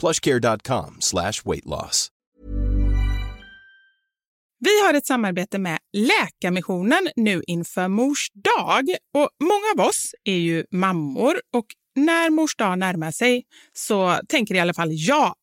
plushcare.com slash weightloss. Vi har ett samarbete med Läkarmissionen nu inför Mors dag. Och många av oss är ju mammor och när Mors dag närmar sig så tänker i alla fall jag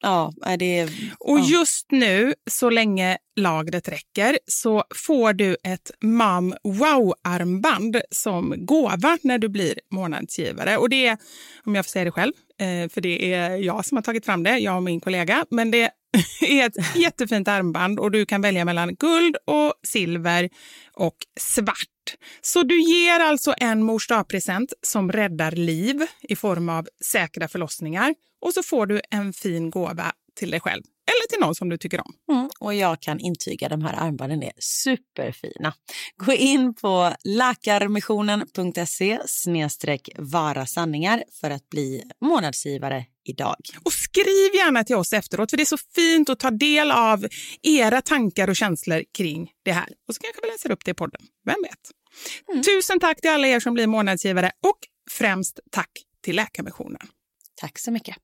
Ja, det är, Och just nu, så länge lagret räcker, så får du ett Mam Wow-armband som gåva när du blir månadsgivare. Och det är, om jag får säga det själv, eh, för det är jag som har tagit fram det, jag och min kollega, men det är ett jättefint armband och du kan välja mellan guld och silver och svart. Så du ger alltså en mors present som räddar liv i form av säkra förlossningar och så får du en fin gåva till dig själv eller till någon som du tycker om. Mm, och jag kan intyga de här armbanden är superfina. Gå in på läkarmissionen.se snedstreck vara sanningar för att bli månadsgivare idag. Och skriv gärna till oss efteråt för det är så fint att ta del av era tankar och känslor kring det här. Och så kanske vi läser upp det i podden, vem vet? Mm. Tusen tack till alla er som blir månadsgivare och främst tack till Läkarmissionen. Tack så mycket.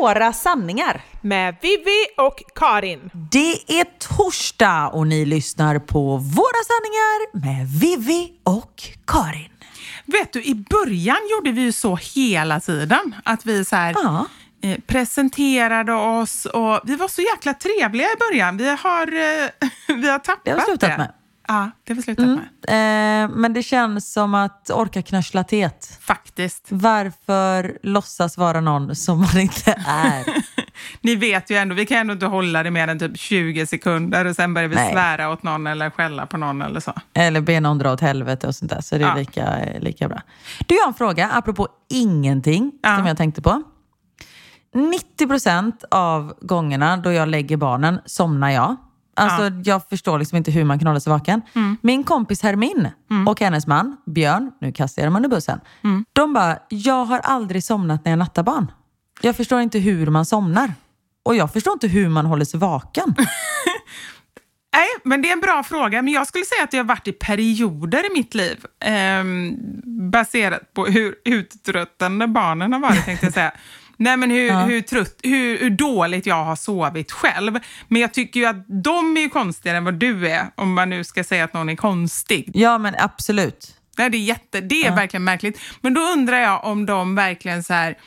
Våra sanningar med Vivi och Karin. Det är torsdag och ni lyssnar på Våra sanningar med Vivi och Karin. Vet du, i början gjorde vi ju så hela tiden. Att vi så här, ja. eh, presenterade oss och vi var så jäkla trevliga i början. Vi har, eh, vi har tappat det. Har slutat det. Med. Ja, det har vi slutat Mm. med. Eh, men det känns som att orka knöschlatet. Faktiskt. Varför låtsas vara någon som man inte är? Ni vet ju ändå, vi kan ändå inte hålla det mer än typ 20 sekunder och sen börjar vi Nej. svära åt någon eller skälla på någon eller så. Eller be någon dra åt helvete och sånt där. Så det är Ja. lika, lika bra. Du, jag har en fråga apropå ingenting Ja. som jag tänkte på. 90% av gångerna då jag lägger barnen somnar jag. Alltså jag förstår liksom inte hur man kan hålla sig vaken. Min kompis Hermin och hennes man Björn, nu kastar jag dem under bussen. De bara, jag har aldrig somnat när jag nattar barn. Jag förstår inte hur man somnar. Och jag förstår inte hur man håller sig vaken. Nej, men det är en bra fråga. Men jag skulle säga att det har varit i perioder i mitt liv. ehm, baserat på hur uttröttande barnen har varit, tänkte jag säga. Nej, men hur, hur, trött, hur, hur dåligt jag har sovit själv. Men jag tycker ju att de är ju konstigare än vad du är, om man nu ska säga att någon är konstig. Ja men absolut. Nej, det är, jätte, det är verkligen märkligt. Men då undrar jag om de verkligen så här,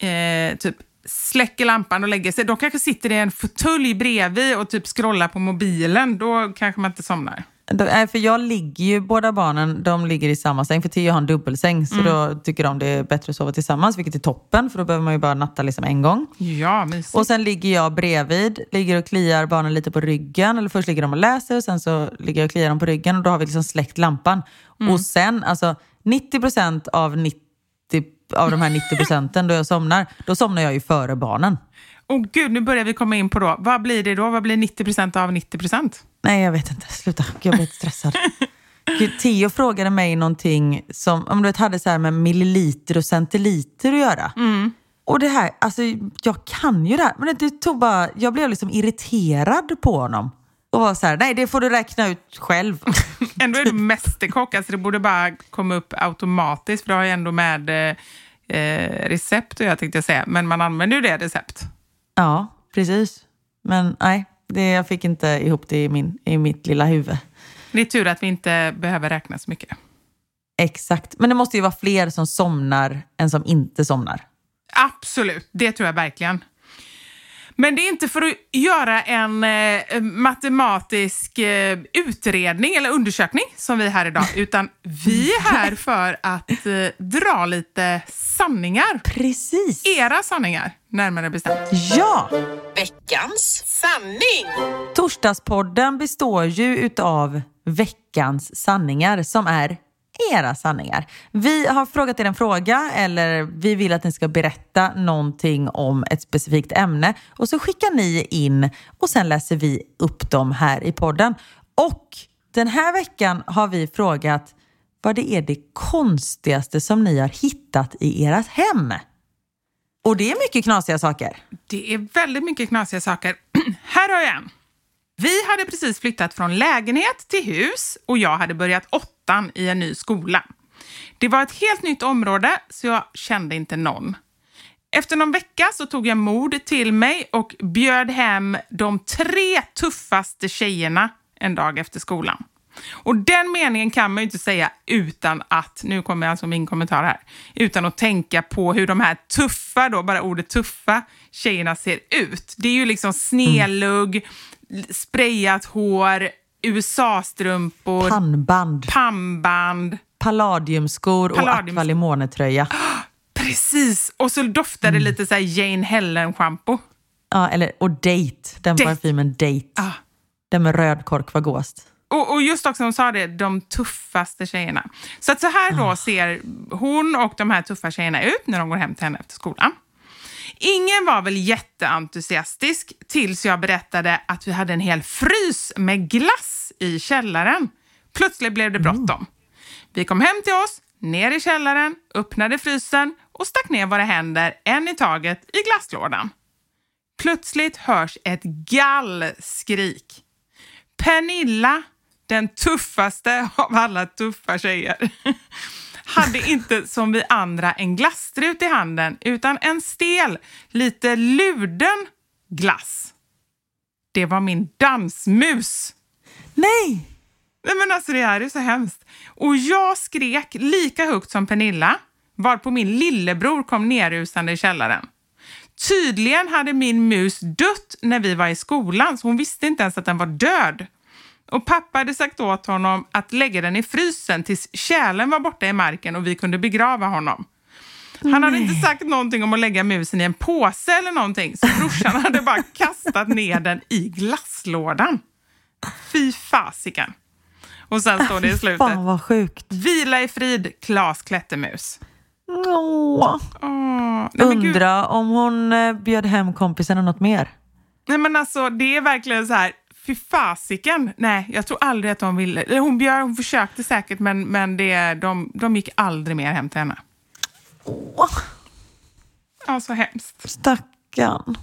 eh, typ släcker lampan och lägger sig. De kanske sitter i en fåtölj bredvid och typ scrollar på mobilen. Då kanske man inte somnar. Nej, för jag ligger ju, båda barnen de ligger i samma säng, för Theo har en dubbelsäng, så då tycker de det är bättre att sova tillsammans, vilket är toppen, för då behöver man ju bara natta liksom en gång. Ja, mysigt. Och sen ligger jag bredvid, ligger och kliar barnen lite på ryggen, eller först ligger de och läser, och sen så ligger jag och kliar dem på ryggen, och då har vi liksom släckt lampan. Och sen, alltså 90% av 90 av de här 90 procenten då jag somnar, då somnar jag ju före barnen. Och gud, nu börjar vi komma in på då. Vad blir det då? Vad blir 90% av 90% Nej, jag vet inte. Sluta. Jag blir stressad. Gud, Theo frågade mig någonting som om du hade så här med milliliter och centiliter att göra. Och det här, alltså jag kan ju det här, men det tog bara, jag blev liksom irriterad på honom. Och var så här, nej det får du räkna ut själv. Ändå är du mästerkock, alltså det borde bara komma upp automatiskt, för du har ju ändå med eh, eh, recept, och jag tänkte säga. Men man använder ju det recept. Ja, precis. Men nej, det, jag fick inte ihop det i, min, i mitt lilla huvud. Det är tur att vi inte behöver räkna så mycket. Exakt. Men det måste ju vara fler som somnar än som inte somnar. Absolut, det tror jag verkligen. Men det är inte för att göra en eh, matematisk eh, utredning eller undersökning som vi är här idag, utan vi är här för att eh, dra lite sanningar. Precis. Era sanningar, närmare bestämt. Ja! Veckans sanning. Torsdagspodden består ju utav veckans sanningar som är era sanningar. Vi har frågat er en fråga eller vi vill att ni ska berätta någonting om ett specifikt ämne och så skickar ni in och sen läser vi upp dem här i podden. Och den här veckan har vi frågat vad det är det konstigaste som ni har hittat i ert hem. Och det är mycket knasiga saker. Det är väldigt mycket knasiga saker. här har jag en. Vi hade precis flyttat från lägenhet till hus och jag hade börjat åttan i en ny skola. Det var ett helt nytt område så jag kände inte någon. Efter någon vecka så tog jag mod till mig och bjöd hem de tre tuffaste tjejerna en dag efter skolan. Och den meningen kan man ju inte säga utan att, nu kommer alltså min kommentar här, utan att tänka på hur de här tuffa, då, bara ordet tuffa, tjejerna ser ut. Det är ju liksom snedlugg, sprayat hår, USA-strumpor, Pannband. pannband. Palladiumskor och Palladium- akvalimonetröja. Precis! Och så doftar det lite så Jane Helen-schampo. Ja, eller, och Date, den Date. parfymen Date. Ah. Den med röd kork var gåst. Och, och just också, hon sa det, de tuffaste tjejerna. Så att så här då ser hon och de här tuffa tjejerna ut när de går hem till henne efter skolan. Ingen var väl jätteentusiastisk tills jag berättade att vi hade en hel frys med glass i källaren. Plötsligt blev det bråttom. Vi kom hem till oss, ner i källaren, öppnade frysen och stack ner våra händer en i taget i glasslådan. Plötsligt hörs ett gallskrik. Pernilla, den tuffaste av alla tuffa tjejer, hade inte som vi andra en glasstrut i handen utan en stel, lite luden glass. Det var min dansmus. Nej! Nej men alltså det här är så hemskt. Och jag skrek lika högt som Pernilla, varpå min lillebror kom nerrusande i källaren. Tydligen hade min mus dött när vi var i skolan, så hon visste inte ens att den var död. Och pappa hade sagt åt honom att lägga den i frysen tills kärlen var borta i marken och vi kunde begrava honom. Han hade inte sagt någonting om att lägga musen i en påse eller någonting, så brorsan hade bara kastat ner den i glasslådan. Fy fasiken. Och sen står det i slutet. Fan vad sjukt. Vila i frid, Klas Klättermus. Åh. Åh, nej. Undra om hon eh, bjöd hem kompisarna något mer. Nej men alltså det är verkligen så här, fy fasiken. Nej, jag tror aldrig att de ville. eller Hon, bjöd, hon försökte säkert men, men det, de, de gick aldrig mer hem till henne. Åh, Ja, så hemskt. stackarn.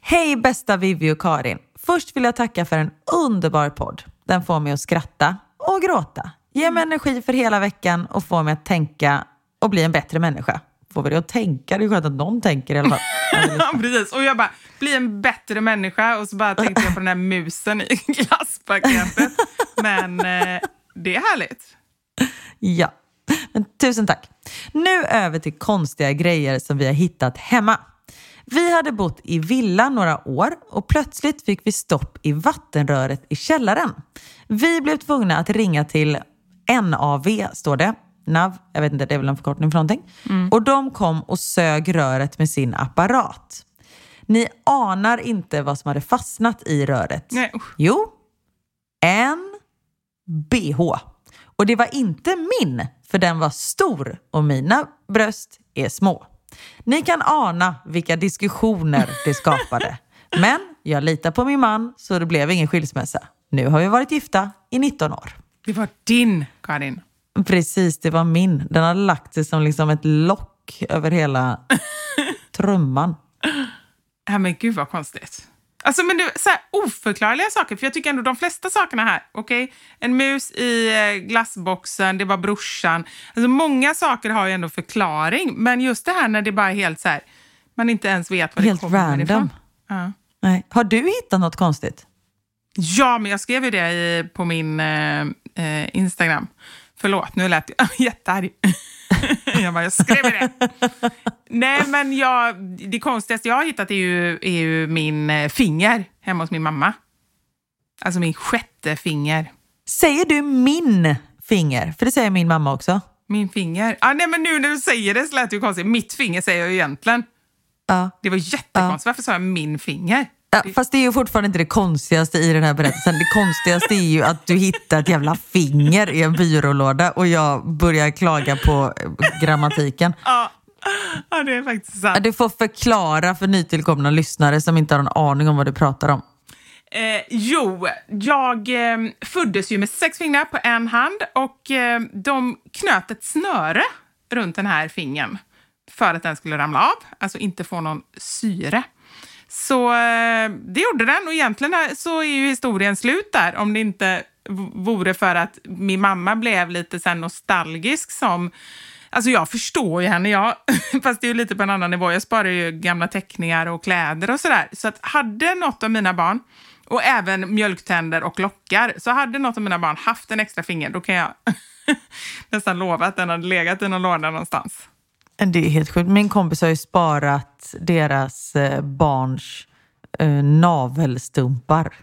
Hej bästa Vivi och Karin. Först vill jag tacka för en underbar podd. Den får mig att skratta och gråta. Ger mig energi för hela veckan och får mig att tänka och bli en bättre människa. Får vi det att tänka? Det är skönt att någon tänker i alla fall. Ja, precis. Och jag bara, bli en bättre människa och så bara tänkte jag på den här musen i glasspaketet. Men eh, det är härligt. Ja, men tusen tack. Nu över till konstiga grejer som vi har hittat hemma. Vi hade bott i villa några år och plötsligt fick vi stopp i vattenröret i källaren. Vi blev tvungna att ringa till NAV, står det. NAV, jag vet inte, det är väl en förkortning för någonting. Och de kom och sög röret med sin apparat. Ni anar inte vad som hade fastnat i röret. Nej. Jo, en bh. Och det var inte min, för den var stor och mina bröst är små. Ni kan ana vilka diskussioner det skapade. Men jag litar på min man så det blev ingen skilsmässa. Nu har vi varit gifta i 19 år. Det var din, Karin. Precis, det var min. Den hade lagt sig som liksom ett lock över hela trumman. Ja, men gud vad konstigt. Alltså, men det, så här, oförklarliga saker, för jag tycker ändå de flesta sakerna här, okej, en mus i eh, glassboxen, det var brorsan. Alltså, många saker har ju ändå förklaring, men just det här när det bara är helt så här, man inte ens vet Helt det kommer random. ifrån. Ja. Nej. Har du hittat något konstigt? ja, men jag skrev ju det i, på min eh, eh, Instagram. Förlåt, nu lät jag jättearg. jag bara, jag skrev det. Nej, men jag, det konstigaste jag har hittat är ju, är ju min eh, finger hemma hos min mamma. Alltså min sjätte finger. Säger du min finger? För det säger min mamma också. Min finger. Ah, nej, men nu när du säger det så lät det ju konstigt. Mitt finger säger jag ju egentligen. Ja. Det var jättekonstigt. Varför sa jag min finger? Ja, fast det är ju fortfarande inte det konstigaste i den här berättelsen. Det konstigaste är ju att du hittar ett jävla finger i en byrålåda och jag börjar klaga på eh, grammatiken. Ja, ja det är faktiskt sant. Du får förklara för nytillkomna lyssnare som inte har en aning om vad du pratar om. Eh, jo, jag eh, föddes ju med sex fingrar på en hand och eh, de knöt ett snöre runt den här fingern för att den skulle ramla av, alltså inte få någon syre. Så eh, det gjorde den och egentligen är- så är ju historien slut där om det inte vore för att min mamma blev lite så nostalgisk som Alltså jag förstår ju henne, jag, fast det är ju lite på en annan nivå. Jag sparar ju gamla teckningar och kläder och sådär. Så att hade något av mina barn, och även mjölktänder och lockar, så hade något av mina barn haft en extra finger, då kan jag nästan lova att den hade legat i någon låda någonstans. Det är helt sjukt. Min kompis har ju sparat deras eh, barns eh, navelstumpar.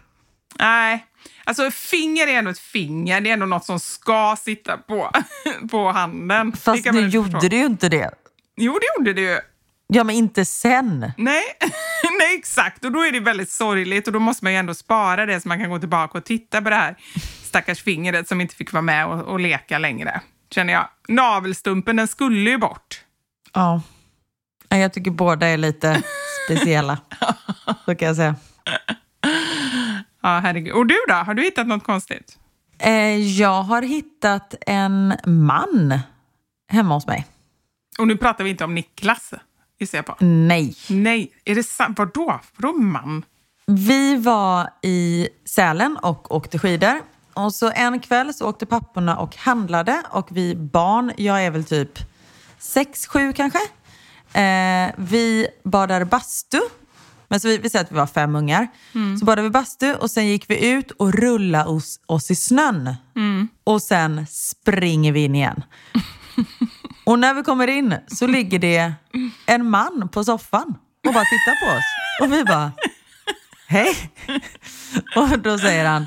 Nej, alltså finger är ändå ett finger. Det är ändå något som ska sitta på, på handen. Fast nu gjorde förstå. det ju inte det. Jo, det gjorde det ju. Ja, men inte sen. Nej, nej, exakt. Och då är det väldigt sorgligt och då måste man ju ändå spara det så man kan gå tillbaka och titta på det här stackars fingret som inte fick vara med och, och leka längre. Känner jag. Navelstumpen, den skulle ju bort. Ja. Jag tycker båda är lite speciella. Så kan jag säga. Ja, herregud. Och du då? Har du hittat något konstigt? Eh, jag har hittat en man hemma hos mig. Och nu pratar vi inte om Niklas, gissar jag på. Nej. Nej, är det sant? Vadå? Vadå man? Vi var i Sälen och åkte skidor. Och så en kväll så åkte papporna och handlade och vi barn, jag är väl typ sex, sju kanske. Eh, vi badade bastu. Men så vi, vi säger att vi var fem ungar. Så badade vi bastu och sen gick vi ut och rullade oss, oss i snön. Och sen springer vi in igen. Och när vi kommer in så ligger det en man på soffan och bara tittar på oss. Och vi bara, hej. Och då säger han,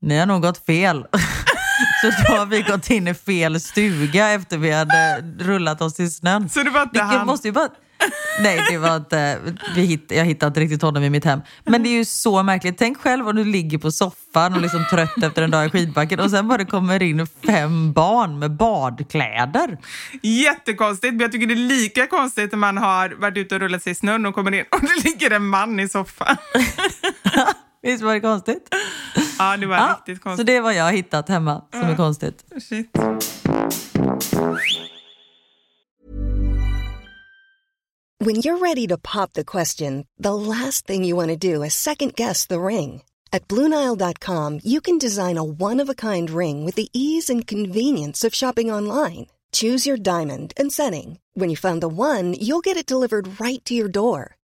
ni har nog gått fel. Så då har vi gått in i fel stuga efter vi hade rullat oss i snön. Så det var inte han? måste ju bara... Nej, det var inte, vi hitt, jag hittade inte riktigt honom i mitt hem. Men det är ju så märkligt. Tänk själv om du ligger på soffan och liksom trött efter en dag i skidbacken och sen bara kommer in fem barn med badkläder. Jättekonstigt, men jag tycker det är lika konstigt när man har varit ute och rullat sig i snön och kommer in och det ligger en man i soffan. Visst var det konstigt? Ja, det var Ja, riktigt så konstigt. det är vad jag har hittat hemma som är konstigt. Shit. When you're ready to pop the question, the last thing you want to do is second guess the ring. At Bluenile.com, you can design a one of a kind ring with the ease and convenience of shopping online. Choose your diamond and setting. When you find the one, you'll get it delivered right to your door.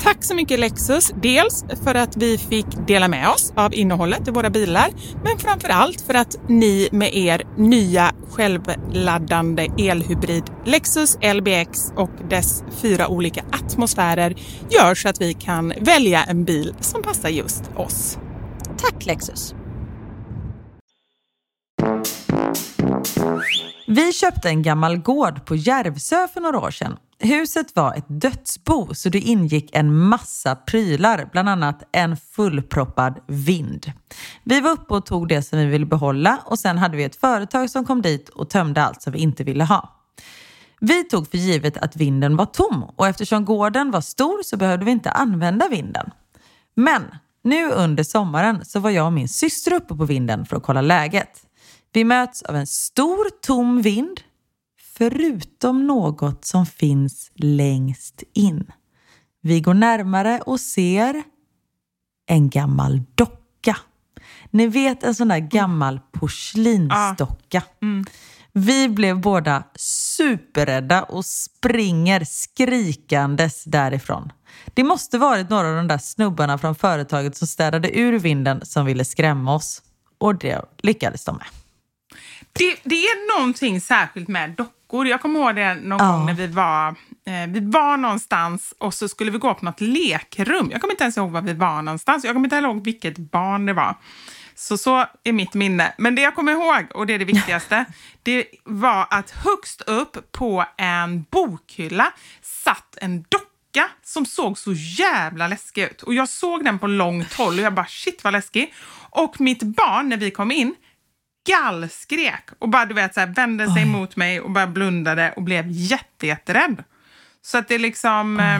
Tack så mycket Lexus, dels för att vi fick dela med oss av innehållet i våra bilar, men framför allt för att ni med er nya självladdande elhybrid Lexus LBX och dess fyra olika atmosfärer gör så att vi kan välja en bil som passar just oss. Tack Lexus! Vi köpte en gammal gård på Järvsö för några år sedan. Huset var ett dödsbo så det ingick en massa prylar, bland annat en fullproppad vind. Vi var uppe och tog det som vi ville behålla och sen hade vi ett företag som kom dit och tömde allt som vi inte ville ha. Vi tog för givet att vinden var tom och eftersom gården var stor så behövde vi inte använda vinden. Men nu under sommaren så var jag och min syster uppe på vinden för att kolla läget. Vi möts av en stor tom vind förutom något som finns längst in. Vi går närmare och ser en gammal docka. Ni vet en sån där gammal porslinsdocka. Vi blev båda superrädda och springer skrikandes därifrån. Det måste varit några av de där snubbarna från företaget som städade ur vinden som ville skrämma oss. Och det lyckades de med. Det, det är någonting särskilt med dockor. Jag kommer ihåg det någon Ja. gång när vi var, eh, vi var någonstans och så skulle vi gå på något lekrum. Jag kommer inte ens ihåg var vi var någonstans. Jag kommer inte ihåg vilket barn det var. Så så är mitt minne. Men det jag kommer ihåg, och det är det viktigaste, det var att högst upp på en bokhylla satt en docka som såg så jävla läskig ut. Och jag såg den på långt håll och jag bara shit vad läskig. Och mitt barn, när vi kom in, gallskrek och bara du vet så här, vände sig mot mig och bara blundade och blev jätte, jätterädd. Så att det är liksom... Eh,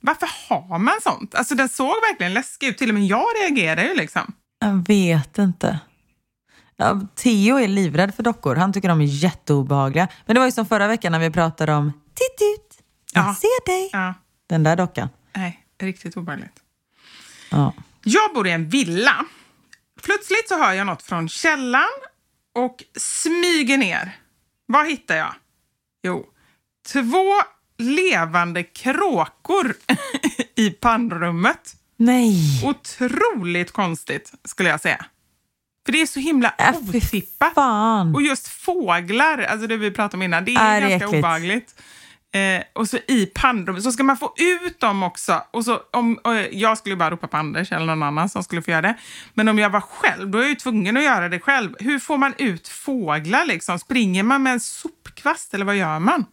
varför har man sånt? Alltså den såg verkligen läskig ut. Till och med jag reagerar ju liksom. Jag vet inte. Ja, Theo är livrädd för dockor. Han tycker de är jätteobehagliga. Men det var ju som förra veckan när vi pratade om Titt ut, jag Ja. ser dig. Ja, Den där dockan. nej, riktigt obehagligt. Ja. Jag bor i en villa. Plötsligt så hör jag något från källan och smyger ner. Vad hittar jag? Jo, två levande kråkor i pannrummet. Nej. Otroligt konstigt, skulle jag säga. För det är så himla Äh, otippat. Och just fåglar, alltså det vi pratade om innan, det Är är det ganska äckligt? obehagligt. Eh, och så i pannrummet, så ska man få ut dem också. Och så, om, och jag skulle bara ropa på Anders eller någon annan som skulle få göra det. Men om jag var själv, då är jag ju tvungen att göra det själv. Hur får man ut fåglar liksom? Springer man med en sopkvast eller vad gör man?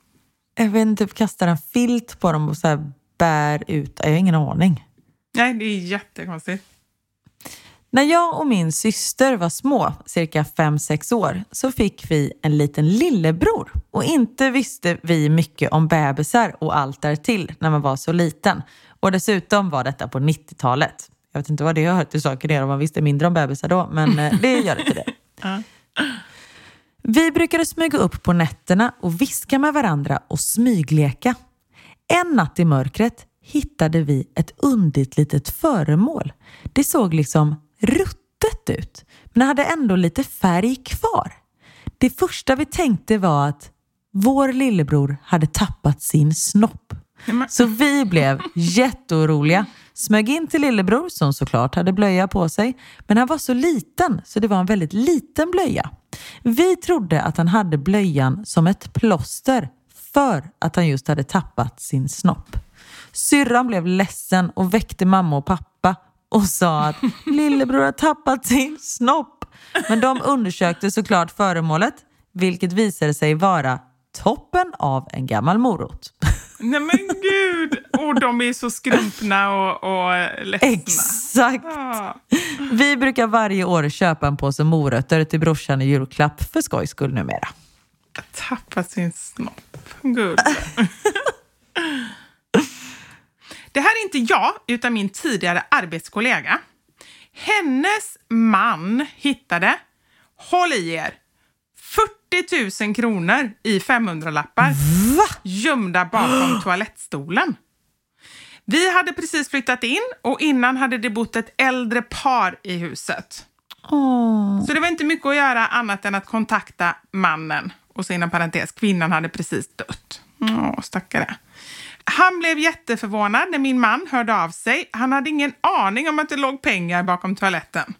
Jag vet inte, typ kastar en filt på dem och så bär ut. Jag har ingen aning. Nej, det är jättekonstigt. När jag och min syster var små, cirka 5-6 år, så fick vi en liten lillebror. Och inte visste vi mycket om bebisar och allt därtill när man var så liten. Och dessutom var detta på 90-talet. Jag vet inte vad det hört till saken är om man visste mindre om bebisar då, men eh, det gör det till det. Vi brukade smyga upp på nätterna och viska med varandra och smygleka. En natt i mörkret hittade vi ett undigt litet föremål. Det såg liksom ruttet ut, men det hade ändå lite färg kvar. Det första vi tänkte var att vår lillebror hade tappat sin snopp. Så vi blev jätteoroliga. Smög in till lillebror som såklart hade blöja på sig. Men han var så liten så det var en väldigt liten blöja. Vi trodde att han hade blöjan som ett plåster för att han just hade tappat sin snopp. Syrran blev ledsen och väckte mamma och pappa och sa att lillebror har tappat sin snopp. Men de undersökte såklart föremålet, vilket visade sig vara toppen av en gammal morot. Nej men gud! Och de är så skrumpna och, och ledsna. Exakt! Ah. Vi brukar varje år köpa en påse morötter till brorsan i julklapp för skojs skull numera. Tappat sin snopp. Gud. Det här är inte jag, utan min tidigare arbetskollega. Hennes man hittade, håll i er, 40 000 kronor i 500-lappar gömda bakom toalettstolen. Vi hade precis flyttat in och innan hade det bott ett äldre par i huset. Så det var inte mycket att göra annat än att kontakta mannen. Och så inom parentes, kvinnan hade precis dött. Åh, stackare. Han blev jätteförvånad när min man hörde av sig. Han hade ingen aning om att det låg pengar bakom toaletten.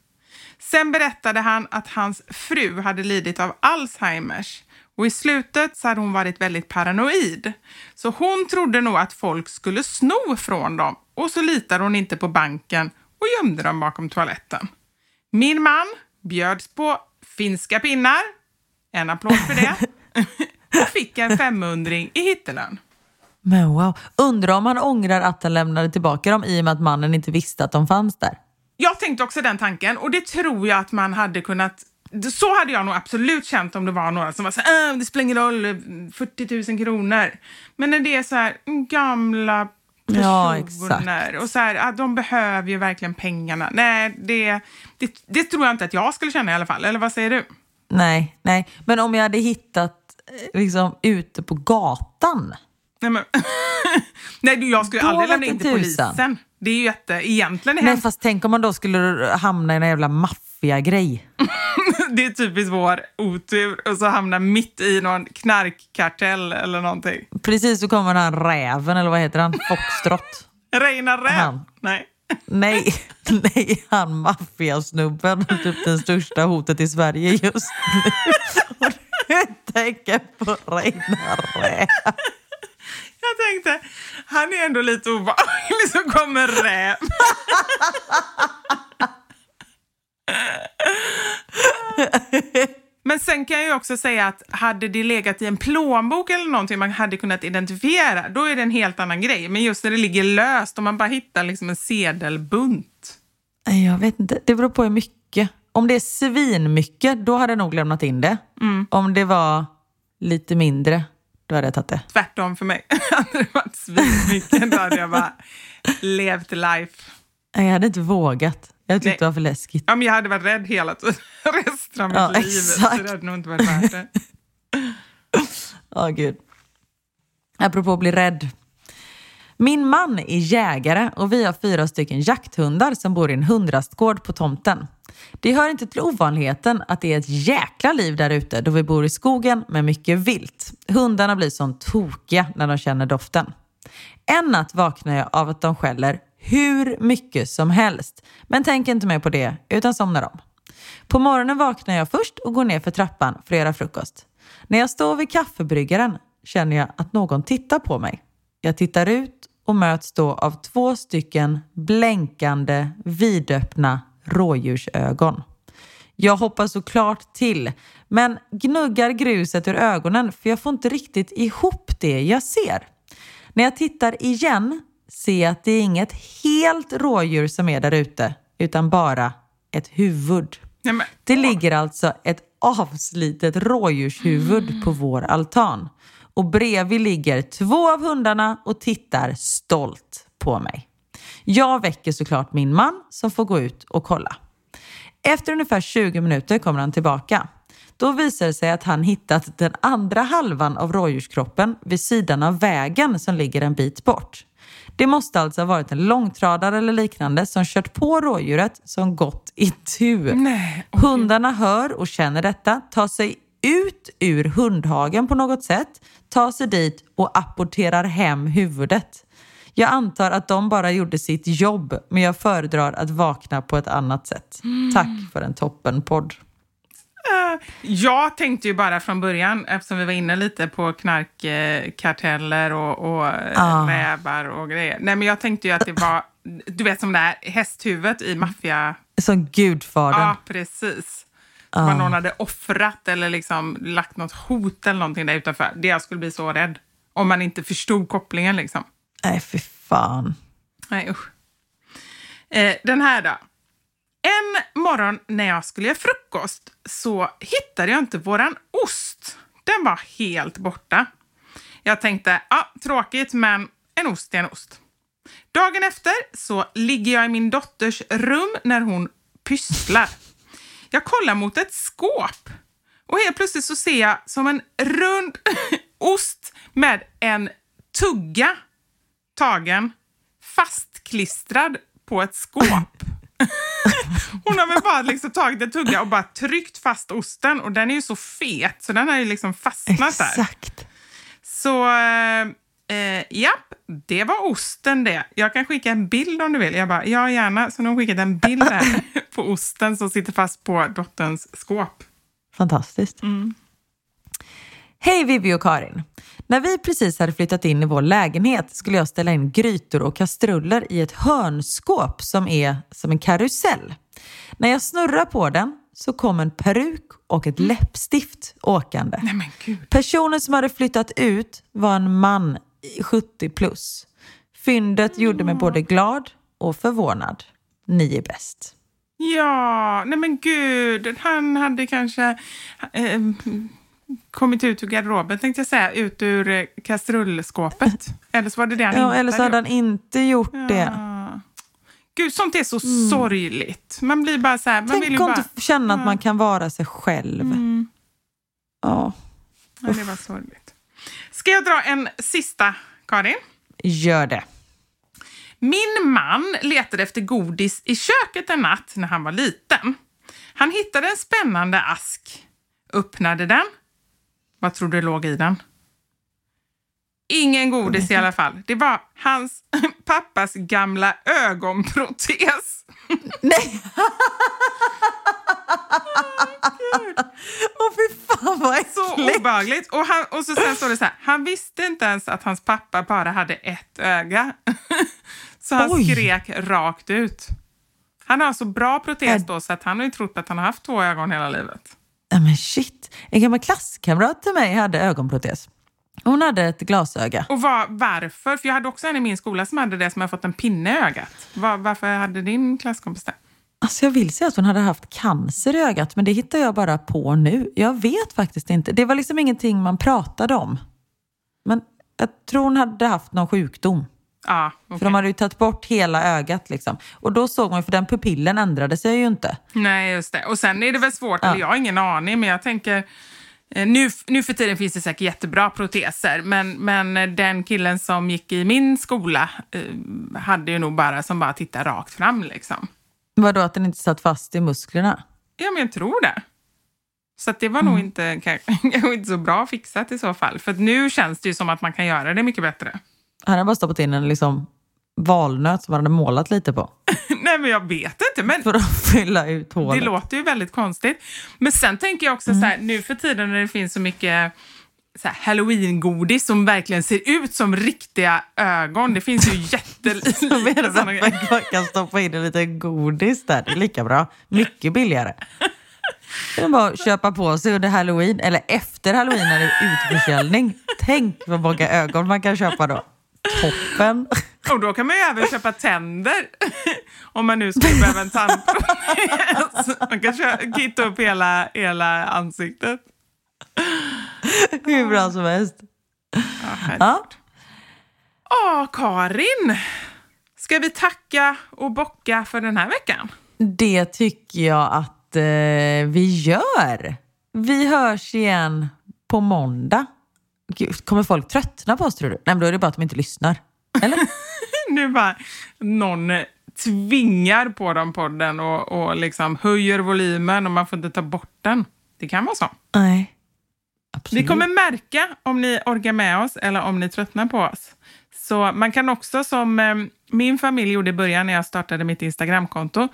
Sen berättade han att hans fru hade lidit av Alzheimers och i slutet så hade hon varit väldigt paranoid. Så hon trodde nog att folk skulle sno från dem och så litade hon inte på banken och gömde dem bakom toaletten. Min man bjöds på finska pinnar, en applåd för det, och fick en femhundring i hittelön. Men wow. Undrar om han ångrar att han lämnade tillbaka dem i och med att mannen inte visste att de fanns där. Jag tänkte också den tanken och det tror jag att man hade kunnat så hade jag nog absolut känt om det var några som var så här, äh, det spelar ingen roll, 40 000 kronor. Men när det är så här, gamla Ja, personer exakt. och så här, ah, de behöver ju verkligen pengarna. Nej, det, det, det tror jag inte att jag skulle känna i alla fall. Eller vad säger du? Nej, nej. Men om jag hade hittat eh, liksom ute på gatan. Nej, men, nej jag skulle Då aldrig lämna in till en tusan. polisen. Det är ju jätte, egentligen är Nej, hemskt. fast tänk om man då skulle hamna i en jävla maffiagrej. Det är typiskt vår otur och så hamna mitt i någon knarkkartell eller någonting. Precis så kommer den räven, eller vad heter han? Foxtrot. Reinar räv? Han. Nej. Nej, nej, han maffiasnubben. Typ det största hotet i Sverige just nu. Och du tänker på Reinar Räv. Jag tänkte, han är ändå lite obehaglig så kommer räv. Men sen kan jag ju också säga att hade det legat i en plånbok eller någonting man hade kunnat identifiera, då är det en helt annan grej. Men just när det ligger löst och man bara hittar liksom en sedelbunt. Jag vet inte, det beror på hur mycket. Om det är svinmycket, då hade jag nog lämnat in det. Om det var lite mindre, då hade jag tagit det. Tvärtom för mig. hade det varit svinmycket, då hade jag bara levt life. Jag hade inte vågat. Jag tyckte Nej. det var för läskigt. Ja, men jag hade varit rädd hela tiden, resten av mitt Ja, liv. Så exakt. det hade nog inte varit värt det. Ja, gud. Apropå att bli rädd. Min man är jägare och vi har fyra stycken jakthundar som bor i en hundrastgård på tomten. Det hör inte till ovanligheten att det är ett jäkla liv där ute då vi bor i skogen med mycket vilt. Hundarna blir som tokiga när de känner doften. En natt vaknar jag av att de skäller hur mycket som helst. Men tänker inte mer på det utan somnar om. På morgonen vaknar jag först och går ner för trappan för att göra frukost. När jag står vid kaffebryggaren känner jag att någon tittar på mig. Jag tittar ut och möts då av två stycken blänkande, vidöppna rådjursögon. Jag hoppar såklart till, men gnuggar gruset ur ögonen för jag får inte riktigt ihop det jag ser. När jag tittar igen ser jag att det är inget helt rådjur som är där ute, utan bara ett huvud. Det ligger alltså ett avslitet rådjurshuvud på vår altan. Och bredvid ligger två av hundarna och tittar stolt på mig. Jag väcker såklart min man som får gå ut och kolla. Efter ungefär 20 minuter kommer han tillbaka. Då visar det sig att han hittat den andra halvan av rådjurskroppen vid sidan av vägen som ligger en bit bort. Det måste alltså ha varit en långtradare eller liknande som kört på rådjuret som gått i tur. Nej, Hundarna hör och känner detta, tar sig ut ur hundhagen på något sätt, tar sig dit och apporterar hem huvudet. Jag antar att de bara gjorde sitt jobb, men jag föredrar att vakna på ett annat sätt. Tack för en toppenpodd. Eh, Jag tänkte ju bara från början, eftersom vi var inne lite på knarkkarteller och, och Ah. rävar och grejer. Nej, men jag tänkte ju att det var, du vet som det här hästhuvudet i maffia... Som gudfadern. Ja, precis. Ah. att någon hade offrat eller liksom lagt något hot eller någonting där utanför. Det jag skulle bli så rädd. Om man inte förstod kopplingen liksom. Nej, fy fan. Nej, usch. Eh, den här då. En morgon när jag skulle göra frukost så hittade jag inte våran ost. Den var helt borta. Jag tänkte, ja, tråkigt, men en ost är en ost. Dagen efter så ligger jag i min dotters rum när hon pysslar. Jag kollar mot ett skåp och helt plötsligt så ser jag som en rund ost med en tugga tagen fastklistrad på ett skåp. Hon har väl bara liksom tagit en tugga och bara tryckt fast osten och den är ju så fet så den har ju liksom fastnat där. Exakt. Så eh, japp, det var osten det. Jag kan skicka en bild om du vill. Jag bara, ja gärna. Så de har skickat en bild här på osten som sitter fast på dotterns skåp. Fantastiskt. Hej Vivi och Karin. När vi precis hade flyttat in i vår lägenhet skulle jag ställa in grytor och kastruller i ett hörnskåp som är som en karusell. När jag snurrar på den så kom en peruk och ett läppstift åkande. Nej men gud. Personen som hade flyttat ut var en man 70 plus. Fyndet gjorde mig både glad och förvånad. Ni är bäst. Ja, nej men gud. Han hade kanske eh, kommit ut ur garderoben, tänkte jag säga. Ut ur eh, kastrullskåpet. Eller så var det det han Ja, inte eller så hade han inte gjort det. Ja. Gud, sånt är så sorgligt. Man blir bara så här... Man vill Tänk ju att bara... inte känna att man kan vara sig själv. Mm. Ja, Ja, det var sorgligt. Ska jag dra en sista, Karin? gör det. Min man letade efter godis i köket en natt när han var liten. Han hittade en spännande ask, öppnade den. Vad tror du låg i den? Ingen godis i alla fall. Det var hans pappas gamla ögonprotes. Nej! Åh fy fan vad Så äckligt! obehagligt. Och, han, och så sen står det så här, han visste inte ens att hans pappa bara hade ett öga. Så han Oj. skrek rakt ut. Han har så bra protes då så att han har ju trott att han har haft två ögon hela livet. Ja, men shit. En gammal klasskamrat till mig hade ögonprotes. Hon hade ett glasöga. Och var, varför? För jag hade också en i min skola som hade det som har fått en pinne i ögat. Var, varför hade din klasskompis det? Alltså jag vill säga att hon hade haft cancer i ögat, men det hittar jag bara på nu. Jag vet faktiskt inte. Det var liksom ingenting man pratade om. Men jag tror hon hade haft någon sjukdom. Ja, okej. För de hade ju tagit bort hela ögat liksom. Och då såg man för den pupillen ändrade sig ju inte. Nej, just det. Och sen är det väl svårt, Ja. eller jag har ingen aning, men jag tänker eh, nu, nu för tiden finns det säkert jättebra proteser, men, men den killen som gick i min skola eh, hade ju nog bara som bara tittade rakt fram liksom. Vadå, att den inte satt fast i musklerna? Ja, men jag tror det. Så det var nog inte, kanske inte så bra fixat i så fall. För att nu känns det ju som att man kan göra det mycket bättre. Han hade bara stoppat in en liksom valnöt som han hade målat lite på. Nej, men jag vet inte. Men För att fylla ut hålet. Det låter ju väldigt konstigt. Men sen tänker jag också så här, nu för tiden när det finns så mycket så här, halloween-godis som verkligen ser ut som riktiga ögon. Det finns ju Så jättelite menar du sådana grejer. att man kan stoppa in en liten godis där? Det är lika bra. Mycket billigare. Det är bara att köpa på sig under halloween, eller efter halloween när det är utförsäljning. Tänk vad många ögon man kan köpa då. Toppen. Och då kan man ju även köpa tänder. Om man nu skulle behöva en tandprotes. Man kan kitta upp hela, hela ansiktet. Hur bra som helst. Ja. Ja. Karin! Ska vi tacka och bocka för den här veckan? Det tycker jag att eh, vi gör. Vi hörs igen på måndag. Gud, kommer folk tröttna på oss tror du? Nej, men då är det bara att de inte lyssnar. Eller? nu bara någon tvingar på dem podden och, och liksom höjer volymen och man får inte ta bort den. Det kan vara så. Nej. Absolut. Ni kommer märka om ni orkar med oss eller om ni tröttnar på oss. Så man kan också, som eh, min familj gjorde i början när jag startade mitt Instagramkonto,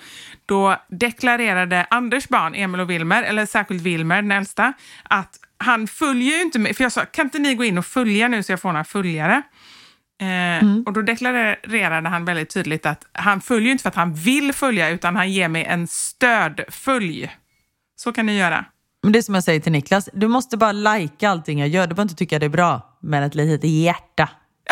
då deklarerade Anders barn, Emil och Wilmer, eller särskilt Wilmer, den äldsta, att han följer ju inte mig. För jag sa, kan inte ni gå in och följa nu så jag får några följare? Eh, mm. Och då deklarerade han väldigt tydligt att han följer inte för att han vill följa, utan han ger mig en stödfölj. Så kan ni göra. Men det är som jag säger till Niklas, du måste bara lajka allting jag gör. Du behöver inte tycka det är bra, men ett litet hjärta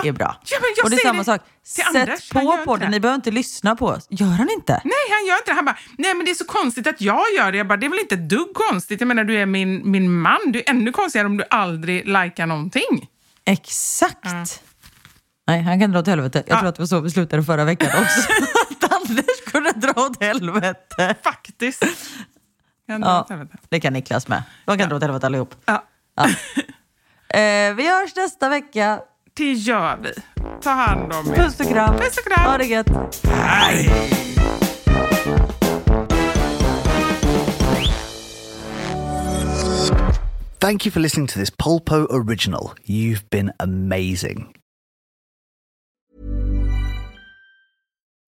är bra. Ja, och det är samma sak. Sätt på podden, ni behöver inte lyssna på oss. Gör han inte? Nej, han gör inte det. Han bara, nej men det är så konstigt att jag gör det. Jag bara, det är väl inte ett dugg konstigt. Jag menar, du är min, min man. Du är ännu konstigare om du aldrig likar någonting. Exakt. Mm. Nej, han kan dra åt helvete. Jag ja. tror att det var så vi slutade förra veckan också. att Anders kunde dra åt helvete. Faktiskt. Kan ja, det kan Niklas med. De kan ja. dra åt helvete allihop. Ja. ja. eh, vi hörs nästa vecka. Det gör vi. Ta hand om er. Puss och kram. Puss och kram. Ha det gött. Hej. Thank you for listening to this Polpo original. You've been amazing.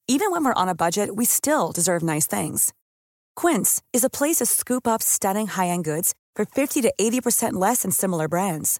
Even when we're on a budget, we still deserve nice things. Quince is a place to scoop up stunning high-end goods for 50 to 80% less than similar brands.